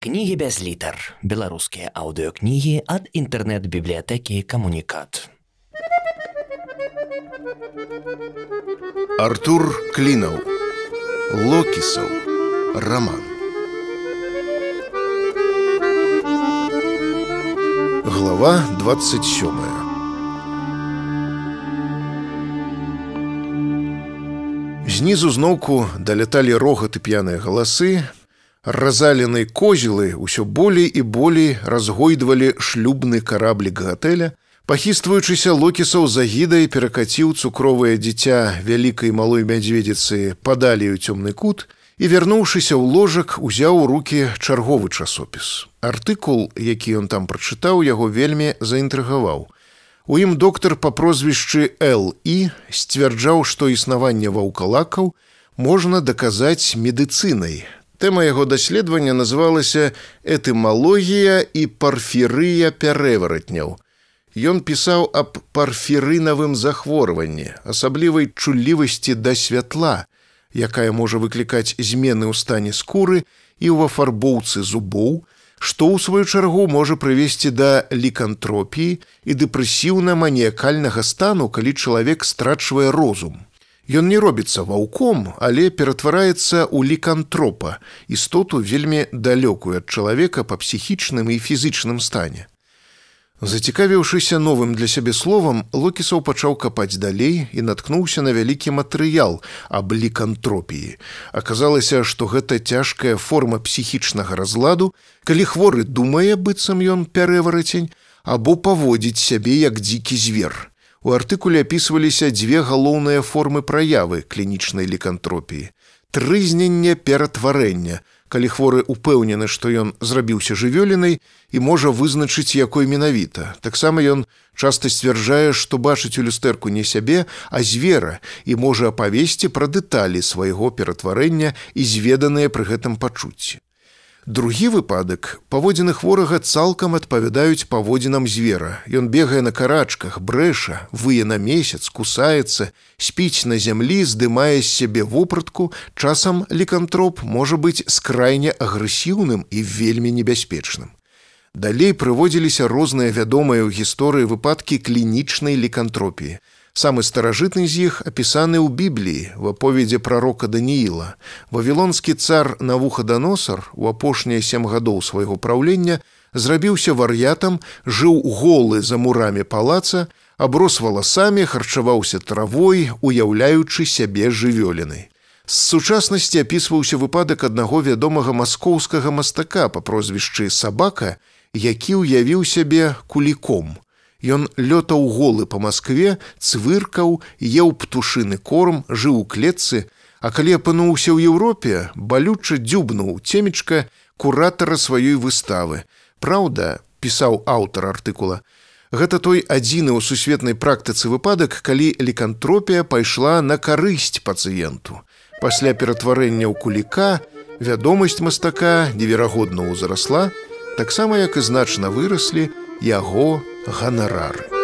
Кнігі без літар. Беларускія аўдыёкнігі ад інтэрнэт-бібліятэкі камунікат. Артур Клінаў. Локісаў. Раман. Глава 27. Знізу зноўку даляталі рогат і п'яныя галасы, разаленай козелы ўсё болей і болей разгойдвалі шлюбны караблік гатэля, пахістваючыся локісаў за гідай перакаціў цукровае дзіця вялікай малой мядзведзіцы падалі ў цёмны кут і вярнуўшыся ў ложак узяў у руки чарговы часопіс. Артыкул, які ён там прачытаў, яго вельмі заінтрыгаваў. У ім доктар па прозвішчы Л і сцвярджаў, што існаванне ваўкалакаў можна даказаць медыцынай, Тэма яго даследавання называлася этымалогія і парфірыя пярэваратняў. Ён пісаў аб парфірынавым захворванні, асаблівай чуллівасці да святла, якая можа выклікаць змены ў стане скуры і ў афарбоўцы зубоў, што ў сваю чаргу можа прывесці да лікантропіі і дэпрэсіўна-маніякальнага стану, калі чалавек страчвае розум. Ён не робіцца ваўком, але ператвараецца ў лікантропа, істоту вельмі далёкую ад чалавека па псіхічным і фізычным стане. Зацікавіўшыся новым для сябе словам, Локісаў пачаў капаць далей і наткнуўся на вялікі матэрыял аб лікантропіі. Аказалася, што гэта цяжкая форма псіхічнага разладу, калі хворы думае быццам ён пярэварацень або паводзіць сябе як дзікі звер. У артыкуле апісваліся дзве галоўныя формы праявы клінічнай лікантропіі. Трызненне ператварэння, калі хворы упэўнены, што ён зрабіўся жывёлінай і можа вызначыць якой менавіта. Таксама ён часта сцвярджае, што бачыць у люстэрку не сябе, а звера і можа апавесці пра дэталі свайго ператварэння і зведаныя пры гэтым пачуцці. Другі выпадак паводзіны хворага цалкам адпавядаюць паводзінам звера. Ён бегае на карачках, брэша, вые на месяц, кусаецца, спіць на зямлі, здымае з сябе вопратку, часам лікантроп можа быць скрайне агрэсіўным і вельмі небяспечным. Далей прыводзіліся розныя вядомыя ў гісторыі выпадкі клінічнай лікантропіі. Самы старажытны з іх апісаны ў бібліі в аповедзе прарока Данііла. Вавілонскі цар Навуходоносар у апошнія сем гадоў свайго праўлення зрабіўся вар'ятам, жыў голы за мурамі палаца, аброс валасамі, харчаваўся травой, уяўляючы сябе жывёлінай. З сучаснасці апісваўся выпадак аднаго вядомага маскоўскага мастака па прозвішчы сабака, які ўявіў сябе куліком. Ён лётаў голы па Маскве, цвыркаў, еў птушыны корм, жыў у клетцы, А калі апынуўся ў Еўропе, балюча дзюбнуў цемечка куратара сваёй выставы. Праўда, пісаў аўтар артыкула. Гэта той адзіны ў сусветнай практыцы выпадак, калі лікантропія пайшла на карысць пацыенту. Пасля ператварэння ў куліка вядомасць мастака неверагодна ўзарасла, таксама як і значна выраслі яго ганарары.